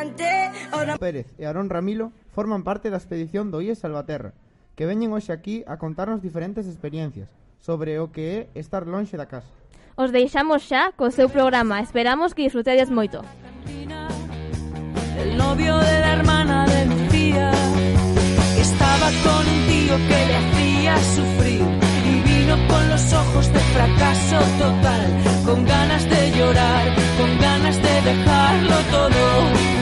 Alicante... ahora... Pérez e Aarón Ramilo forman parte da expedición do IES Salvaterra, que veñen hoxe aquí a contarnos diferentes experiencias sobre o que é estar lonxe da casa. Os deixamos xa co seu programa. Esperamos que disfrutedes moito. El novio de la hermana de Lucía estaba con un tío que le hacía sufrir y vino con los ojos de fracaso total, con ganas de llorar, con ganas de dejarlo todo.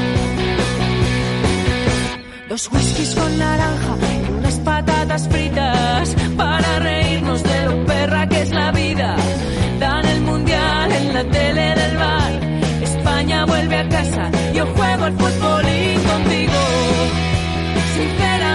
Dos whiskies con naranja y unas patatas fritas para reírnos de lo perra que es la vida. Dan el mundial en la tele del bar. España vuelve a casa. Yo juego al fútbol y contigo. Sinceramente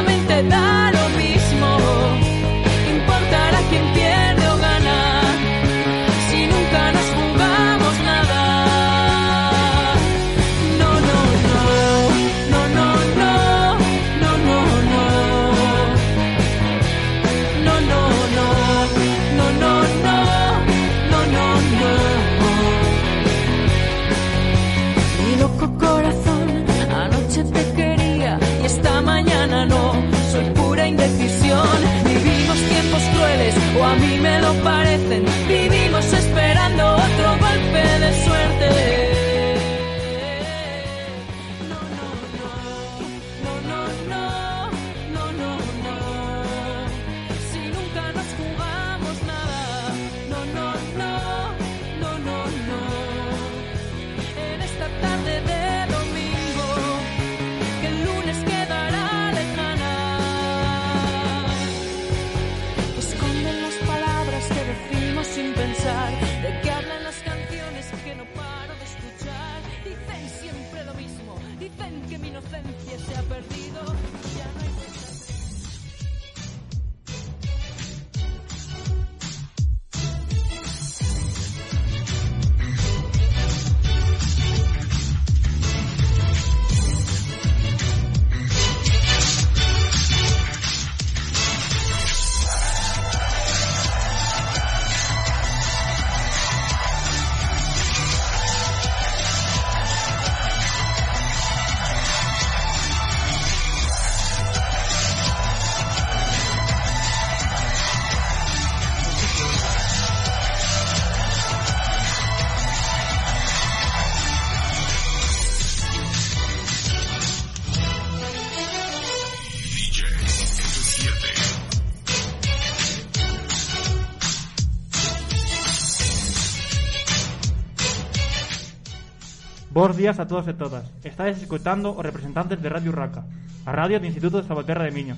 Bos días a todos e todas. Estades escutando os representantes de Radio Raca, a radio do Instituto de Salvaterra de Miño.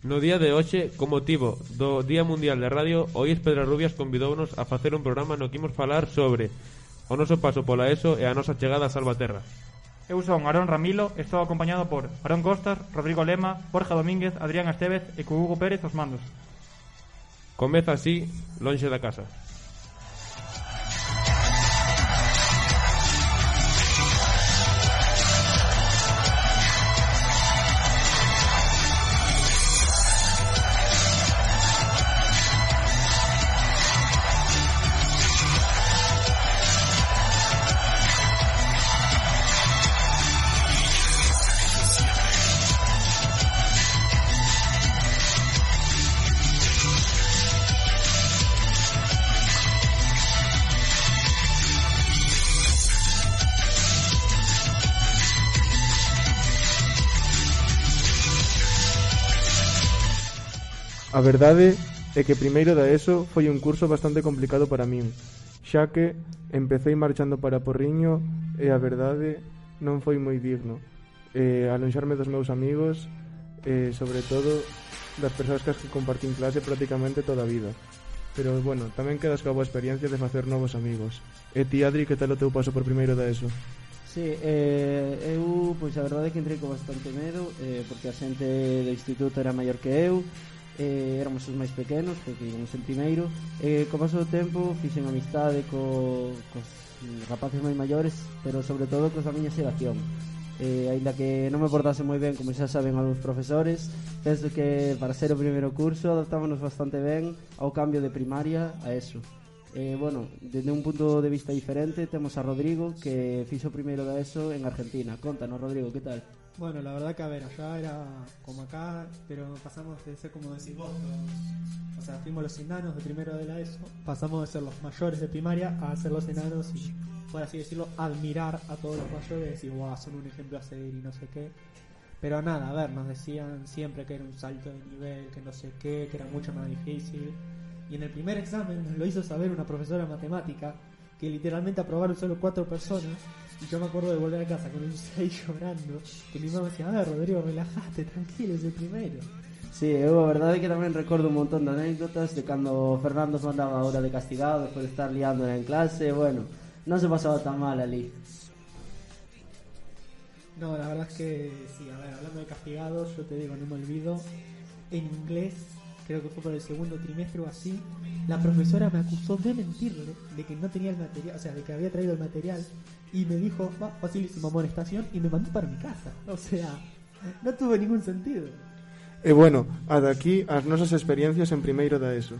No día de hoxe, con motivo do Día Mundial da Radio, Oís Pedra Rubias convidounos a facer un programa no que imos falar sobre o noso paso pola ESO e a nosa chegada a Salvaterra. Eu son Arón Ramilo e estou acompañado por Arón Costas, Rodrigo Lema, Borja Domínguez, Adrián Estevez e Hugo Pérez os mandos. Comeza así, lonxe da casa. A verdade é que primeiro da ESO foi un curso bastante complicado para min, xa que empecéi marchando para Porriño e a verdade non foi moi digno. Eh, alonxarme dos meus amigos e eh, sobre todo das persoas que compartín clase prácticamente toda a vida. Pero bueno, tamén quedas coa boa experiencia de facer novos amigos. E ti, Adri, que tal o teu paso por primeiro da ESO? Sí, eh, eu, pois a verdade é que entrei con bastante medo eh, Porque a xente do instituto era maior que eu eh, éramos os máis pequenos porque íbamos en primeiro e eh, co paso do tempo fixen amistade co, cos rapaces máis maiores pero sobre todo cos da miña xeración eh, aínda que non me portase moi ben como xa saben algúns profesores penso que para ser o primeiro curso adaptámonos bastante ben ao cambio de primaria a eso Eh, bueno, desde un punto de vista diferente temos a Rodrigo que fixo primeiro da ESO en Argentina. Contanos, Rodrigo, que tal? Bueno, la verdad que a ver, allá era como acá, pero pasamos de ser como decís vos, o sea, fuimos los enanos de primero de la ESO, pasamos de ser los mayores de primaria a ser los enanos y, por así decirlo, admirar a todos los mayores y decir, wow, son un ejemplo a seguir y no sé qué. Pero nada, a ver, nos decían siempre que era un salto de nivel, que no sé qué, que era mucho más difícil. Y en el primer examen nos lo hizo saber una profesora de matemática, que literalmente aprobaron solo cuatro personas. Y yo me acuerdo de volver a casa con un 6 llorando, que mi mamá decía, a ver, Rodrigo, relajaste, tranquilo, es el primero. Sí, eu a verdade é que tamén recordo un montón de anécdotas de cando Fernando se mandaba hora de castigado despois de estar liando en clase, bueno, non se pasaba tan mal ali. No, la verdad es que sí, a ver, hablando de castigados, yo te digo, no me olvido. En inglés, creo que fue por el segundo trimestre o así, la profesora me acusó de mentirle, de que no tenía el material, o sea, de que había traído el material, y me dijo, va, facilísimo amonestación, y me mandó para mi casa. O sea, no tuvo ningún sentido. E bueno, ata aquí as nosas experiencias en primeiro da ESO.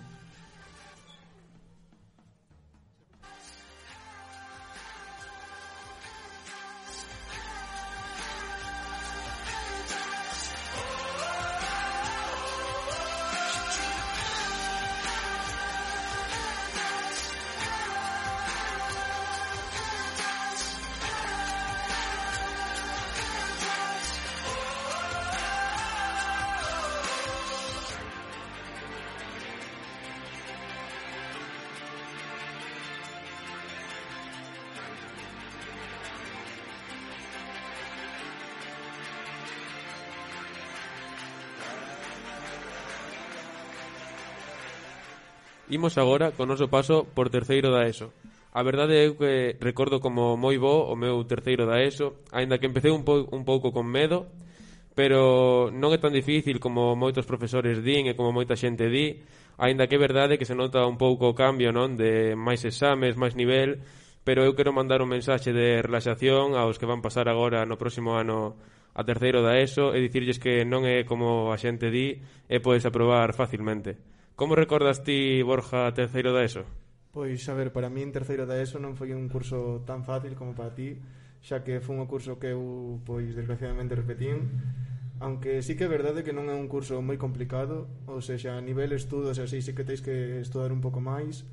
Imos agora con noso paso por terceiro da ESO. A verdade é que recordo como moi bo o meu terceiro da ESO, aínda que empecé un, pou, un pouco con medo, pero non é tan difícil como moitos profesores din e como moita xente di, aínda que é verdade que se nota un pouco o cambio, non, de máis exames, máis nivel, pero eu quero mandar un mensaxe de relaxación aos que van pasar agora no próximo ano a terceiro da ESO e dicirlles que non é como a xente di e podes aprobar facilmente. Como recordas ti, Borja, terceiro da ESO? Pois, a ver, para mí en terceiro da ESO non foi un curso tan fácil como para ti, xa que foi un curso que eu, pois, desgraciadamente repetín, aunque sí que é verdade que non é un curso moi complicado, ou seja, a nivel estudos e así sí que tens que estudar un pouco máis,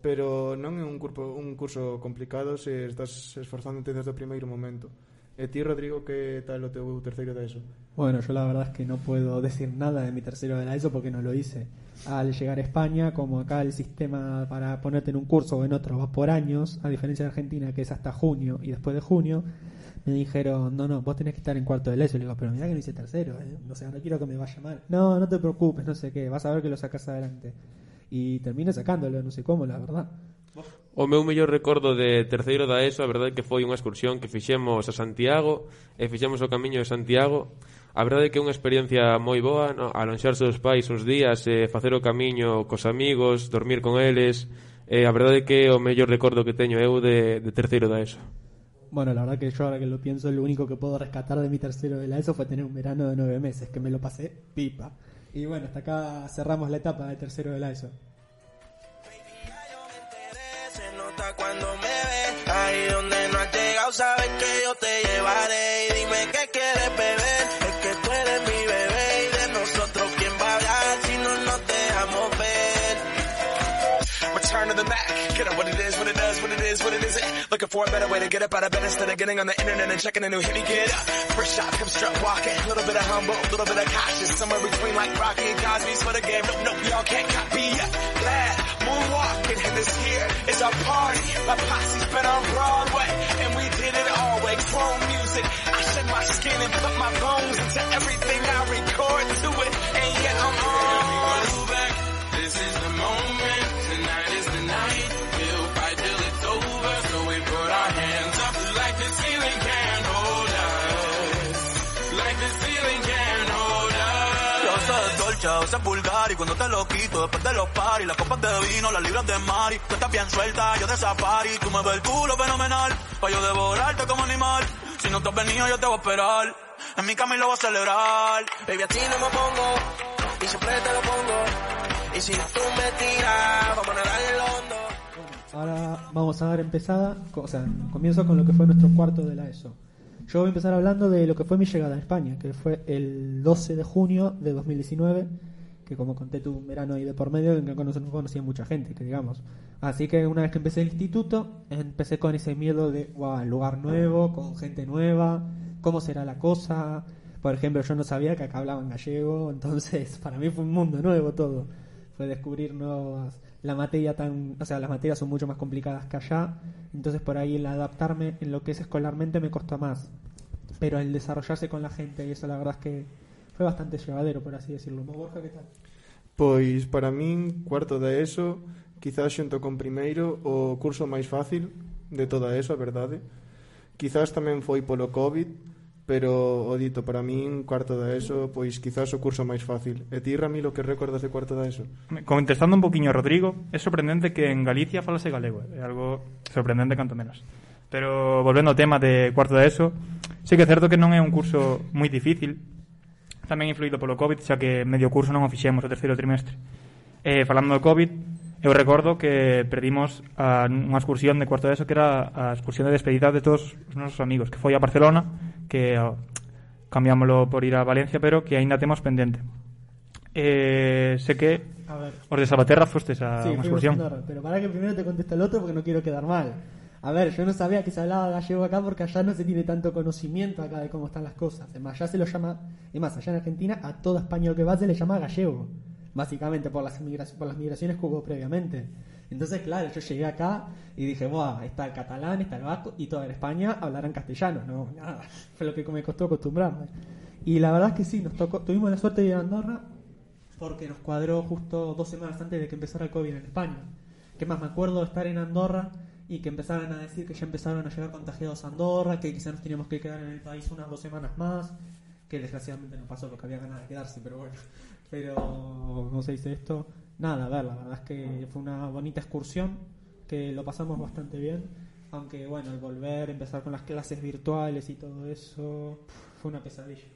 pero non é un, curso, un curso complicado se estás esforzándote desde o primeiro momento. E ti, Rodrigo, que tal o teu terceiro da ESO? Bueno, yo la verdad es que no puedo decir nada de mi tercero de la ESO porque no lo hice. Al llegar a España, como acá el sistema para ponerte en un curso o en otro va por años, a diferencia de Argentina que es hasta junio y después de junio, me dijeron, no, no, vos tenés que estar en cuarto de la ESO. Y le digo, pero mira que no hice tercero, ¿eh? o sea, no quiero que me vaya mal. No, no te preocupes, no sé qué, vas a ver que lo sacas adelante. Y terminé sacándolo, no sé cómo, la verdad. O meu mellor recordo de terceiro da ESO, a verdade é que foi unha excursión que fixemos a Santiago e fixemos o camiño de Santiago. A verdade é que é unha experiencia moi boa, no? alonxarse dos pais uns días, eh, facer o camiño cos amigos, dormir con eles. Eh, a verdade é que é o mellor recordo que teño eu de, de terceiro da ESO. Bueno, la verdad que yo ahora que lo pienso, lo único que puedo rescatar de mi tercero de la ESO fue tener un verano de nueve meses, que me lo pasé pipa. Y bueno, hasta acá cerramos la etapa de tercero de la ESO. Cuando me ves, ahí donde no has llegado, sabes que yo te llevaré. Y dime qué quieres beber, es que tú eres mi bebé. Y de nosotros, ¿quién va a hablar si no nos dejamos? The. Get up what it is, what it does, what it is, what it isn't. Looking for a better way to get up out of bed instead of getting on the internet and checking a new hit. Me get up. First shot, come strut walking. A little bit of humble, a little bit of cautious. Somewhere between like Rocky and Cosby's for the game. Nope, nope, y'all can't copy yet. Glad moonwalking and this here is our party. My posse's been on Broadway and we did it all way. Chrome music. I shed my skin and put my bones into everything I record to it. And yet I'm on. Veces vulgar y cuando te lo quito después de los paris, las copas de vino, las libras de mari, tú estás bien suelta, yo de safari, tú me ves el culo fenomenal, pa' yo devorarte como animal, si no te has venido yo te voy a esperar, en mi cama y lo voy a celebrar. Baby, a ti no me pongo, y siempre te lo pongo. Y si tú me tiras, vamos a nadar el hondo. ahora vamos a dar empezada, o sea, comienzo con lo que fue nuestro cuarto de la ESO. Yo voy a empezar hablando de lo que fue mi llegada a España, que fue el 12 de junio de 2019, que como conté tuve un verano ahí de por medio en que no cono- no conocía mucha gente, que digamos. Así que una vez que empecé el instituto, empecé con ese miedo de, wow, lugar nuevo, con gente nueva, cómo será la cosa. Por ejemplo, yo no sabía que acá hablaban gallego, entonces para mí fue un mundo nuevo todo. Fue descubrir nuevas, la materia tan, o sea, las materias son mucho más complicadas que allá, entonces por ahí el adaptarme en lo que es escolarmente me costó más. Pero el desarrollarse con la gente y eso la verdad es que foi bastante llevadero, por así decirlo. Mo Borja, que tal? Pois para min, cuarto de ESO, quizás xunto con primeiro, o curso máis fácil de toda ESO, a verdade. Quizás tamén foi polo COVID, pero o dito para min cuarto da ESO, pois quizás o curso máis fácil. E ti, Ramiro, que recordas de cuarto da ESO? Contestando un poquinho a Rodrigo, é sorprendente que en Galicia falase galego, é algo sorprendente canto menos. Pero volvendo ao tema de cuarto da ESO, sí que é certo que non é un curso moi difícil, tamén influído polo COVID, xa que medio curso non o fixemos o terceiro trimestre. Eh, falando do COVID, eu recordo que perdimos a, unha excursión de cuarto de eso que era a excursión de despedida de todos os nosos amigos, que foi a Barcelona, que oh, cambiámoslo por ir a Valencia, pero que aínda temos pendente. Eh, sé que a ver. os de Sabaterra fostes a sí, unha excursión. Pero para que primeiro te conteste el otro porque no quiero quedar mal. A ver, yo no sabía que se hablaba gallego acá porque allá no se tiene tanto conocimiento acá de cómo están las cosas. Además, allá se lo llama, es más, allá en Argentina a todo español que va se le llama gallego. Básicamente por las, por las migraciones que hubo previamente. Entonces, claro, yo llegué acá y dije, Buah, está el catalán, está el vasco y toda en España hablarán castellano. No, nada, fue lo que me costó acostumbrarme. Y la verdad es que sí, nos tocó, tuvimos la suerte de ir a Andorra porque nos cuadró justo dos semanas antes de que empezara el COVID en España. Que más me acuerdo de estar en Andorra y que empezaran a decir que ya empezaron a llegar contagiados a Andorra, que quizás nos teníamos que quedar en el país unas dos semanas más, que desgraciadamente no pasó porque había ganas de quedarse, pero bueno, pero ¿cómo se dice esto? Nada, a ver, la verdad es que fue una bonita excursión, que lo pasamos bastante bien, aunque bueno, el volver, empezar con las clases virtuales y todo eso, fue una pesadilla.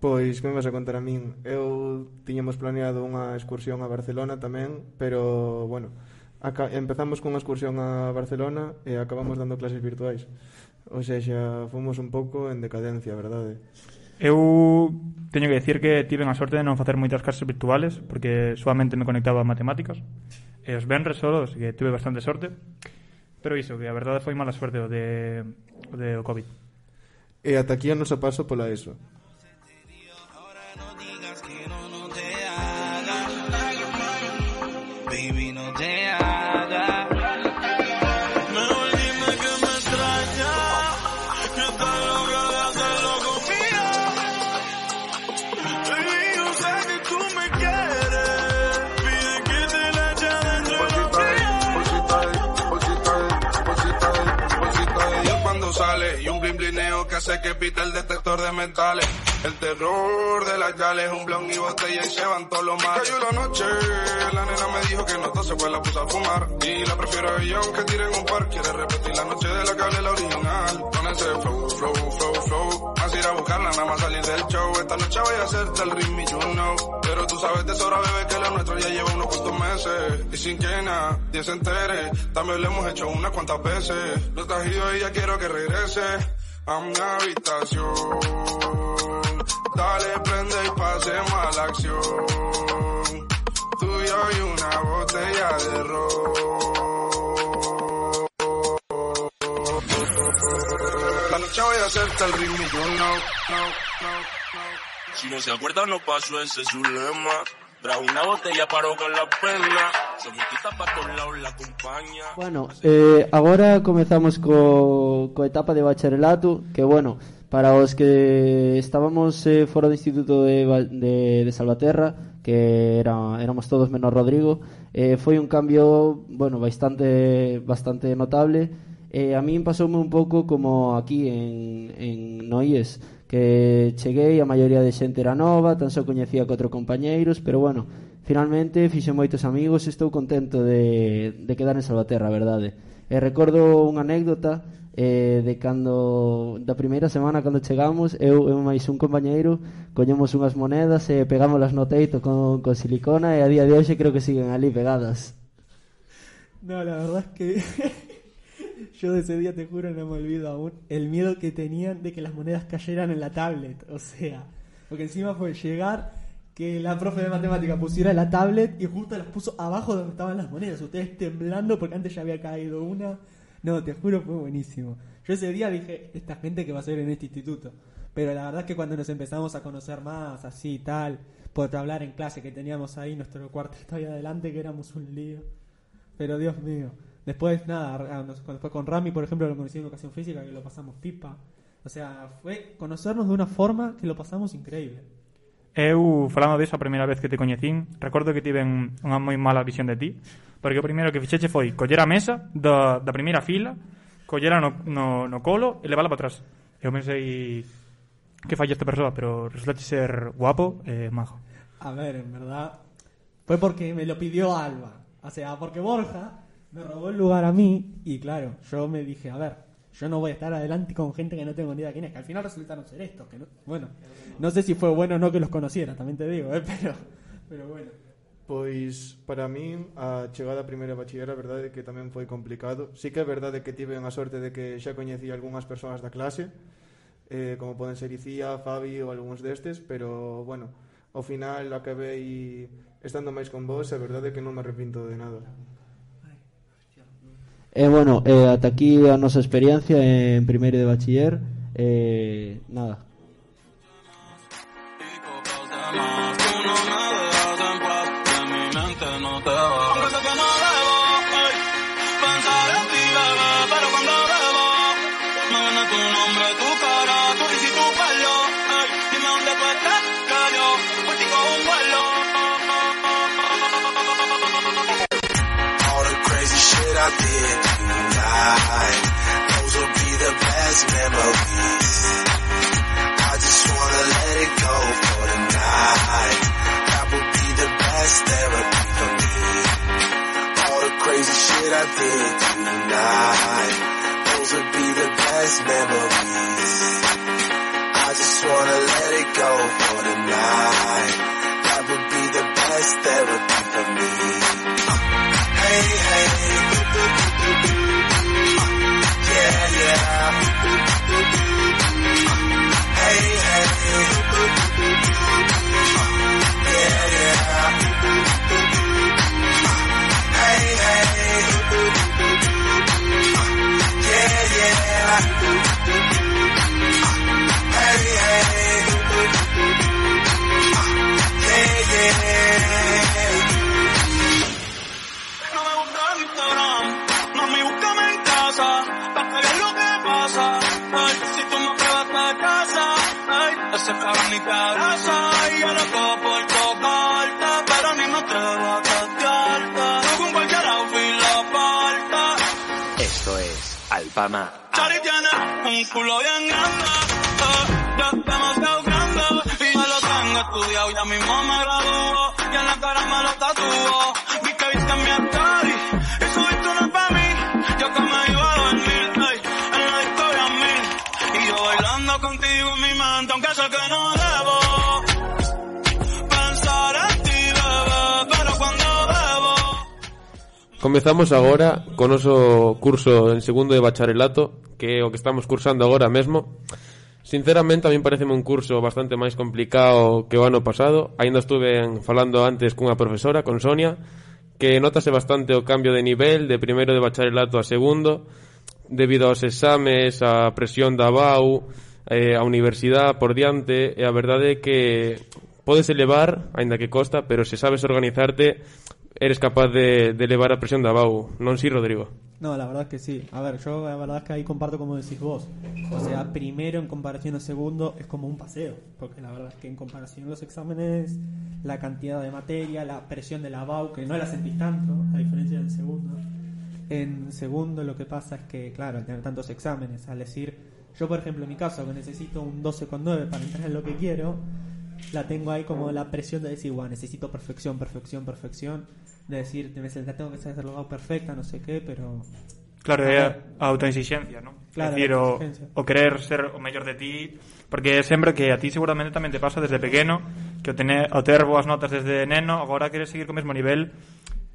Pois, que me vas a contar a min? Eu tiñamos planeado unha excursión a Barcelona tamén, pero, bueno, Aca empezamos cunha excursión a Barcelona e acabamos dando clases virtuais. O sea, xa fomos un pouco en decadencia, verdade? Eu teño que decir que tiven a sorte de non facer moitas clases virtuales porque solamente me conectaba a matemáticas e os venres solo, así que tuve bastante sorte. Pero iso, que a verdade foi mala sorte o de o, de o COVID. E ata aquí a noso paso pola ESO. Que hace que pita el detector de metales. El terror de las yales, un blon y botella y se van todos los males. Cayó la noche, la nena me dijo que no se fue, la puse a fumar. Y la prefiero a ella aunque tiren un par. Quiere repetir la noche de la hablé la original. Con ese flow, flow, flow, flow. Así ir a buscarla, nada más salir del show. Esta noche voy a hacerte el ritmo you know. Pero tú sabes de sobra, bebé, que lo nuestro ya lleva unos cuantos meses. Y sin que nadie se entere, también lo hemos hecho unas cuantas veces. No estás y ya quiero que regrese a mi habitación. Dale, prende y pasemos a la acción. Tú y una botella de ron. La noche voy a hacerte el ritmo no. Si no se acuerdan, no pasó ese es su lema. Trajo una botella para ahogar la pena. Se para todos lados la compañía. Bueno, eh, agora comezamos co, co etapa de bacharelato, que bueno, para os que estábamos eh, fora do Instituto de, de, de Salvaterra, que era, éramos todos menos Rodrigo, eh, foi un cambio bueno, bastante, bastante notable. Eh, a min pasoume un pouco como aquí en, en Noies, que cheguei, a maioría de xente era nova, tan só coñecía catro compañeiros, pero bueno, finalmente fixe moitos amigos, estou contento de, de quedar en Salvaterra, a verdade. E recordo unha anécdota eh, de cando da primeira semana cando chegamos eu e máis un compañeiro collemos unhas monedas e pegámoslas no teito con, con silicona e a día de hoxe creo que siguen ali pegadas No, la verdad es que yo de ese día te juro no me olvido aún el miedo que tenían de que las monedas cayeran en la tablet. O sea, porque encima fue llegar que la profe de matemática pusiera la tablet y justo las puso abajo donde estaban las monedas. Ustedes temblando porque antes ya había caído una. No, te juro fue buenísimo. Yo ese día dije, esta gente que va a ser en este instituto. Pero la verdad es que cuando nos empezamos a conocer más, así y tal, por hablar en clase que teníamos ahí nuestro cuarteto ahí adelante, que éramos un lío. Pero Dios mío. Después, nada, cuando fue con Rami, por ejemplo, lo conocí en educación física, que lo pasamos pipa. O sea, fue conocernos de una forma que lo pasamos increíble. Eu, falando diso a primeira vez que te coñecín, recordo que tiven unha moi mala visión de ti, porque o primeiro que fixeche foi coller a mesa da, da primeira fila, collera no, no, no colo e levala para atrás. Eu pensei que falla esta persoa, pero resulta ser guapo e majo. A ver, en verdad, fue porque me lo pidió Alba. O sea, porque Borja me robó el lugar a mí y claro, yo me dije, a ver, yo no voy a estar adelante con gente que no tengo ni idea quién es, que al final resultaron ser estos, que no, bueno, no sé si fue bueno o no que los conociera, también te digo, eh, pero, pero bueno. Pois para min a chegada a primeira bachiller a verdade é que tamén foi complicado. Sí que é verdade que tive a sorte de que xa coñecía algunhas persoas da clase, eh, como poden ser Icía, Fabi ou algúns destes, pero bueno, ao final acabei estando máis con vos, a verdade é que non me arrepinto de nada. E bueno, eh, ata aquí a experiencia en primeiro de bachiller. Eh, Nada tonight. Those will be the best memories. I just wanna let it go for the night. That would be the best therapy for me. All the crazy shit I did tonight. Those would be the best memories. I just wanna let it go for the night. That would be the best therapy for me. Hey, hey. Yeah, yeah. Hey, hey. Yeah, yeah. Hey, hey. Yeah, yeah. Pasa. Ay, si tú me pruebas de casa, ay, ese cabrón ni te abraza. Y yo loco por tocarte, pero ni me atrevo a testearte. Tú con cualquier outfit la falta. Esto es Alpama. Chari tiene un culo bien grande, eh, ya demasiado grande. Y me lo tengo estudiado, ya mismo me gradúo. Y en la cara me lo que viste en mi story un caso que no debo pensar en ti, bebé, pero cuando bebo... Comezamos agora con noso curso en segundo de bacharelato, que é o que estamos cursando agora mesmo. Sinceramente, a mí pareceme un curso bastante máis complicado que o ano pasado. Ainda estuve falando antes cunha profesora, con Sonia, que notase bastante o cambio de nivel de primeiro de bacharelato a segundo, debido aos exames, a presión da BAU, eh, a universidade por diante, e a verdade é que podes elevar, aínda que costa, pero se sabes organizarte, eres capaz de, de elevar a presión da BAU. Non si, Rodrigo? No, la verdad es que sí. A ver, yo la verdad es que ahí comparto como decís vos. O sea, primero en comparación a segundo es como un paseo. Porque la verdad es que en comparación a los exámenes, la cantidad de materia, la presión de la BAU, que no la sentís tanto, a diferencia del segundo. En segundo lo que pasa es que, claro, al tener tantos exámenes, al decir, yo por ejemplo en mi caso, que necesito un 12,9 para entrar en lo que quiero, la tengo ahí como la presión de decir, guau, necesito perfección, perfección, perfección. De decir, la tengo que hacer lo perfecta, no sé qué, pero Claro, a autoexigencia, non? Claro, dicir, a o, o querer ser o mellor de ti, porque sempre que a ti seguramente tamén te pasa desde pequeno, que o, tener, o ter boas notas desde neno, agora queres seguir co mesmo nivel,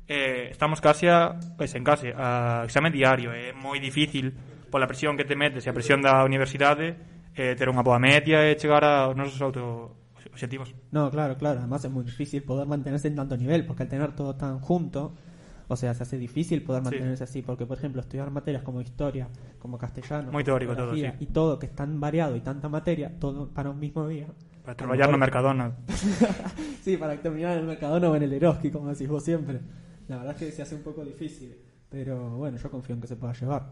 eh, estamos casi a, pues, en case a exame diario. É moi difícil pola presión que te metes e a presión da universidade eh, ter unha boa media e chegar aos nosos auto objetivos. No, claro, claro. Además es muy difícil poder mantenerse en tanto nivel, porque al tener todo tan junto, o sea, se hace difícil poder Sí. mantenerse así. Porque, por ejemplo, estudiar materias como historia, como castellano, Muy teórico todo, sí. y todo que es tan variado y tanta materia, todo para un mismo día. Para traballar no mejor- Mercadona. sí, para terminar en el Mercadona o en el Eroski, como decís vos siempre. La verdad es que se hace un poco difícil, pero bueno, yo confío en que se pueda llevar.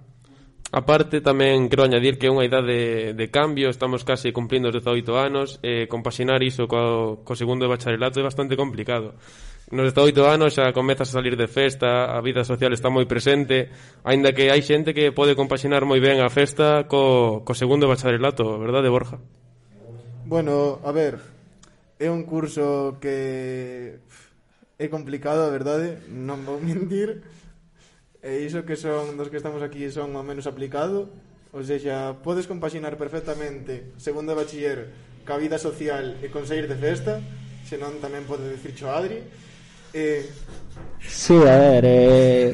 Aparte, tamén quero añadir que é unha idade de, de cambio, estamos case cumplindo os 18 anos, e compaxinar iso co, co segundo de bacharelato é bastante complicado. Nos 18 anos xa comezas a salir de festa, a vida social está moi presente, aínda que hai xente que pode compaxinar moi ben a festa co, co segundo de bacharelato, verdade, Borja? Bueno, a ver, é un curso que é complicado, a verdade, non vou mentir, E iso que son dos que estamos aquí son o menos aplicado, ou seja, podes compaxinar perfectamente segundo de bachiller ca vida social e conseguir de festa, senón tamén pode dicir cho Adri. Eh... Sí, a ver, eh...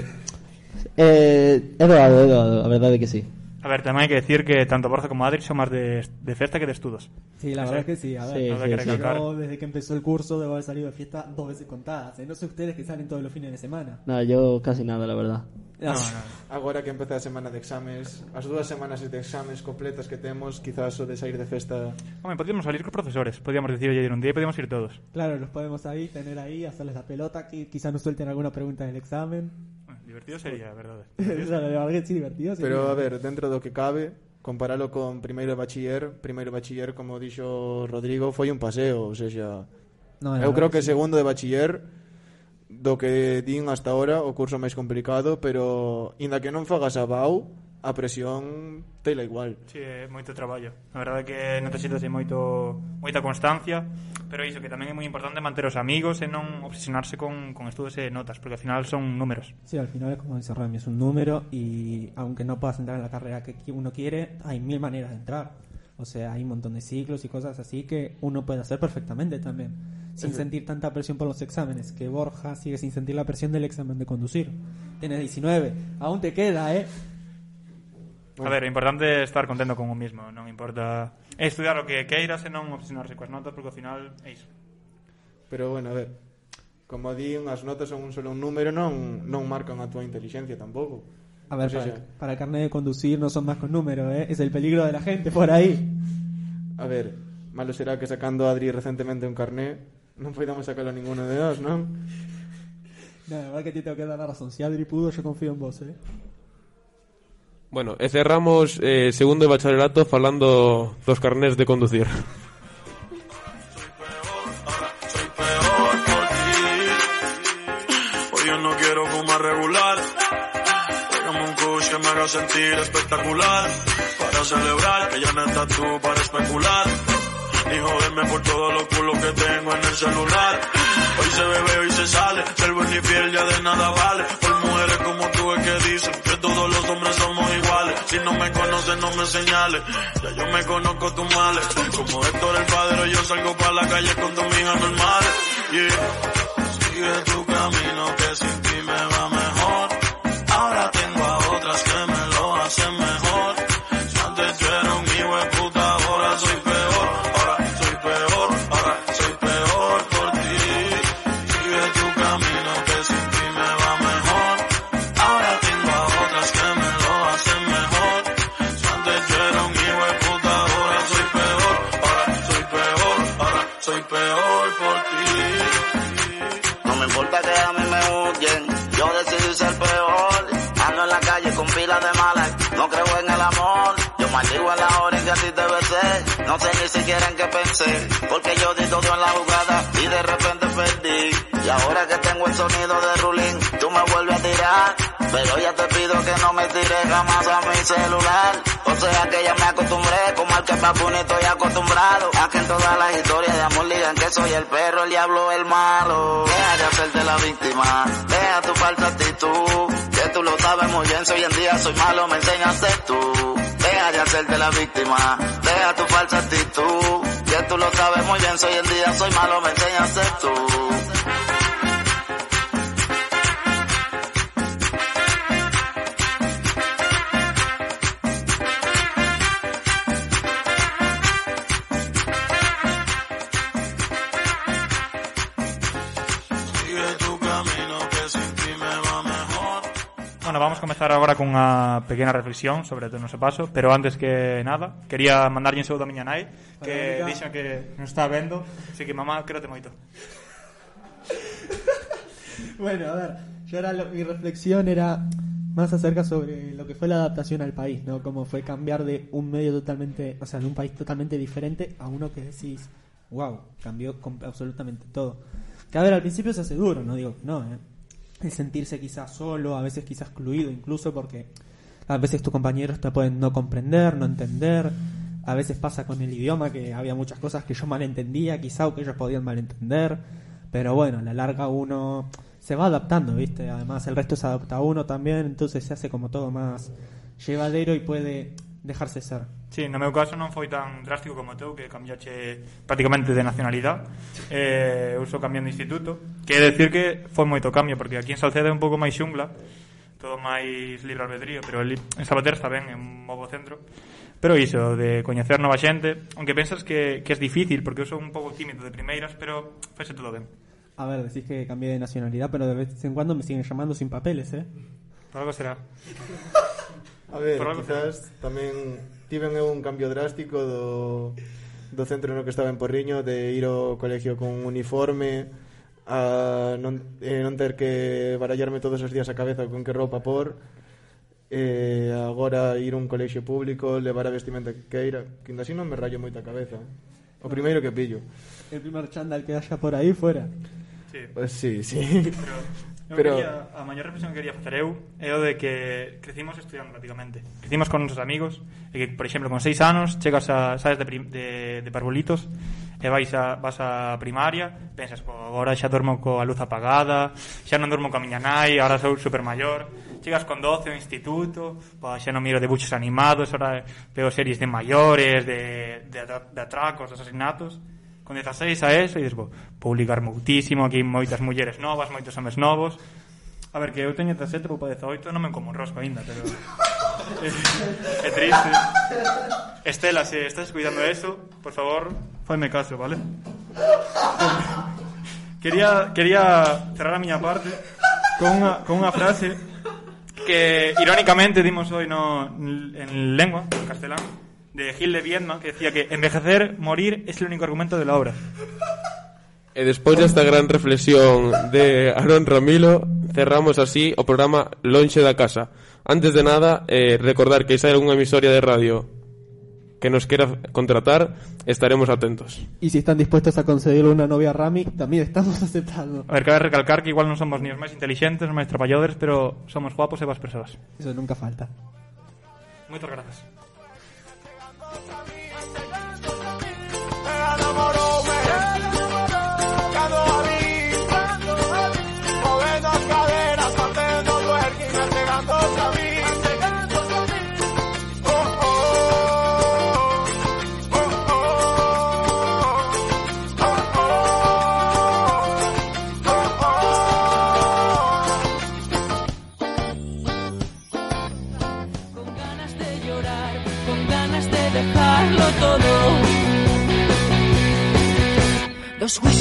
Eh, é doado, é doado, a verdade que sí. A ver, tamén hai que decir que tanto Borja como Adri son máis de, de festa que de estudos. Sí, la verdad es que sí. A ver, Sí, Habrá que recalcar. yo desde que empezó el curso debo haber salido de fiesta dos veces contadas. ¿eh? No sé ustedes que salen todos los fines de semana. No, yo casi nada, la verdad. No, no. agora que empeza a semana de exames, as dúas semanas de exames completas que temos, quizás o de sair de festa Home, podíamos salir cos profesores. Podíamos decir, oye, un día y podíamos ir todos. Claro, los podemos ahí, tener ahí, hacerles la pelota, que quizás nos suelten alguna pregunta del examen. Divertido sería, verdade. a verdade. Algo divertido sería. Pero, a ver, dentro do que cabe, comparalo con primeiro bachiller, primeiro bachiller, como dixo Rodrigo, foi un paseo, ou seja, no, eu creo que sí. segundo de bachiller do que din hasta ahora o curso máis complicado, pero inda que non fagas a BAU, a presión tela igual. Sí, é moito traballo. A verdade é que necesitas moito, moita constancia, pero iso que tamén é moi importante manter os amigos e non obsesionarse con, con estudos e notas, porque ao final son números. Sí, al final es como dice Rami, es un número y aunque no puedas entrar en la carrera que uno quiere, hay mil maneras de entrar. O sea, hay un montón de ciclos y cosas así que uno puede hacer perfectamente también. Sin sentir tanta presión por los exámenes, que Borja sigue sin sentir la presión del examen de conducir. Tienes 19, aún te queda, ¿eh? A ver, o importante é estar contento con o mismo, non importa é estudar o que queiras e non obsesionarse coas notas porque ao final é iso. Pero bueno, a ver, como di, as notas son un solo un número, non non marcan a túa inteligencia tampouco. A ver, o sea, para, para el carnet de conducir no son más con números, número, ¿eh? es el peligro de la gente por ahí. A ver, malo será que sacando a Adri recentemente un carné non podamos sacarlo a ninguno de nós, non? Na no, verdad que te tengo que dar a razón. Si Adri pudo, yo confío en vos, ¿eh? Bueno, e cerramos eh, segundo de bacharelato falando dos carnés de conducir. Sentir espectacular. Para celebrar que ya no estás tú para especular. Y joderme por todos los culos que tengo en el celular. Hoy se bebe, hoy se sale. Ser buen y fiel ya de nada vale. Por mujeres como tú es que dicen que no me señales. Ya yo me conozco tus males. Como Héctor el padre, yo salgo para la calle con dos hijas normales. Yeah. Sigue tu camino que sin ti me va mejor. Ahora tengo a otras que me lo hacen mejor. No sé ni siquiera en qué pensé. Porque yo di todo en la jugada y de repente perdí. Y ahora que tengo el sonido de Rulín, tú me vuelves a tirar. Pero ya te pido que no me tires jamás a mi celular. O sea que ya me acostumbré, como al que papu estoy acostumbrado. A que en todas las historias de amor digan que soy el perro, el diablo, el malo. Deja de hacerte la víctima, deja tu falsa actitud. Que tú lo sabes muy bien, si hoy en día soy malo, me enseñaste tú. Deja de hacerte la víctima, deja tu falsa actitud. Que tú lo sabes muy bien, si hoy en día soy malo, me enseñaste tú. Vamos comezar agora cunha pequena reflexión sobre o noso paso, pero antes que nada, quería mandarlle un saúdo a miña nai, que Hola, que non está vendo, así que mamá, quérote moito. Bueno, a ver, yo ahora lo- mi reflexión era más acerca sobre lo que fue la adaptación al país, ¿no? Cómo fue cambiar de un medio totalmente, o sea, de un país totalmente diferente a uno que decís, wow, cambió absolutamente todo. Que a ver, al principio se hace duro, no digo no, ¿eh? El sentirse quizás solo, a veces quizás excluido, incluso porque a veces tus compañeros te pueden no comprender, no entender. A veces pasa con el idioma que había muchas cosas que yo malentendía, quizá o que ellos podían malentender. Pero bueno, a la larga uno se va adaptando, ¿viste? Además el resto se adapta a uno también, entonces se hace como todo más llevadero y puede dejarse ser. Sí, no meu caso non foi tan drástico como o teu que cambiache prácticamente de nacionalidade. Eh, eu só cambiando de instituto, que decir que foi moito cambio porque aquí en Salceda é un pouco máis xungla, todo máis libre albedrío, pero ali, en Sabater está ben, é un novo centro. Pero iso, de coñecer nova xente, aunque pensas que, que é difícil, porque eu sou un pouco tímido de primeiras, pero fese todo ben. A ver, decís que cambié de nacionalidad, pero de vez en cuando me siguen llamando sin papeles, ¿eh? Por algo será. A ver, Probable. quizás tamén tiven un cambio drástico do, do centro no que estaba en Porriño de ir ao colegio con un uniforme a non, eh, non ter que barallarme todos os días a cabeza con que roupa por eh, agora ir a un colexio público levar a vestimenta que queira que ainda así non me rayo moita cabeza o primeiro que pillo el primer chándal que haxa por aí fuera sí. pues sí, sí pero Eu pero... Quería, a maior reflexión que quería facer eu é o de que crecimos estudiando prácticamente. Crecimos con nosos amigos, e que, por exemplo, con seis anos chegas a sales de, prim, de, de parvulitos e vais a, vas a primaria, pensas, po, agora xa dormo coa luz apagada, xa non dormo coa miña nai, agora sou super maior. Chegas con 12 ao instituto, po, xa non miro debuxos animados, ahora veo series de maiores, de, de, de atracos, de asesinatos con 16 a eso e dices, bo, publicar moitísimo aquí moitas mulleres novas, moitos homes novos. A ver, que eu teño 17, vou para 18, non me como un rosco aínda, pero... é triste. Estela, se estás cuidando eso, por favor, faime caso, vale? quería, quería cerrar a miña parte con unha, con unha frase que irónicamente dimos hoy no, en lengua, en castelán, de Gil de Viedma, que decía que envejecer, morir es el único argumento de la obra. E despois desta gran reflexión de Aaron Ramilo, cerramos así o programa Lonxe da Casa. Antes de nada, eh, recordar que se hai algunha emisoria de radio que nos quera contratar, estaremos atentos. Y si están dispuestos a concederle una novia a Rami, también estamos aceptando. A ver, cabe recalcar que igual non somos ni os máis inteligentes, os máis traballadores, pero somos guapos e boas persoas. Eso nunca falta. Moitas grazas. Swish.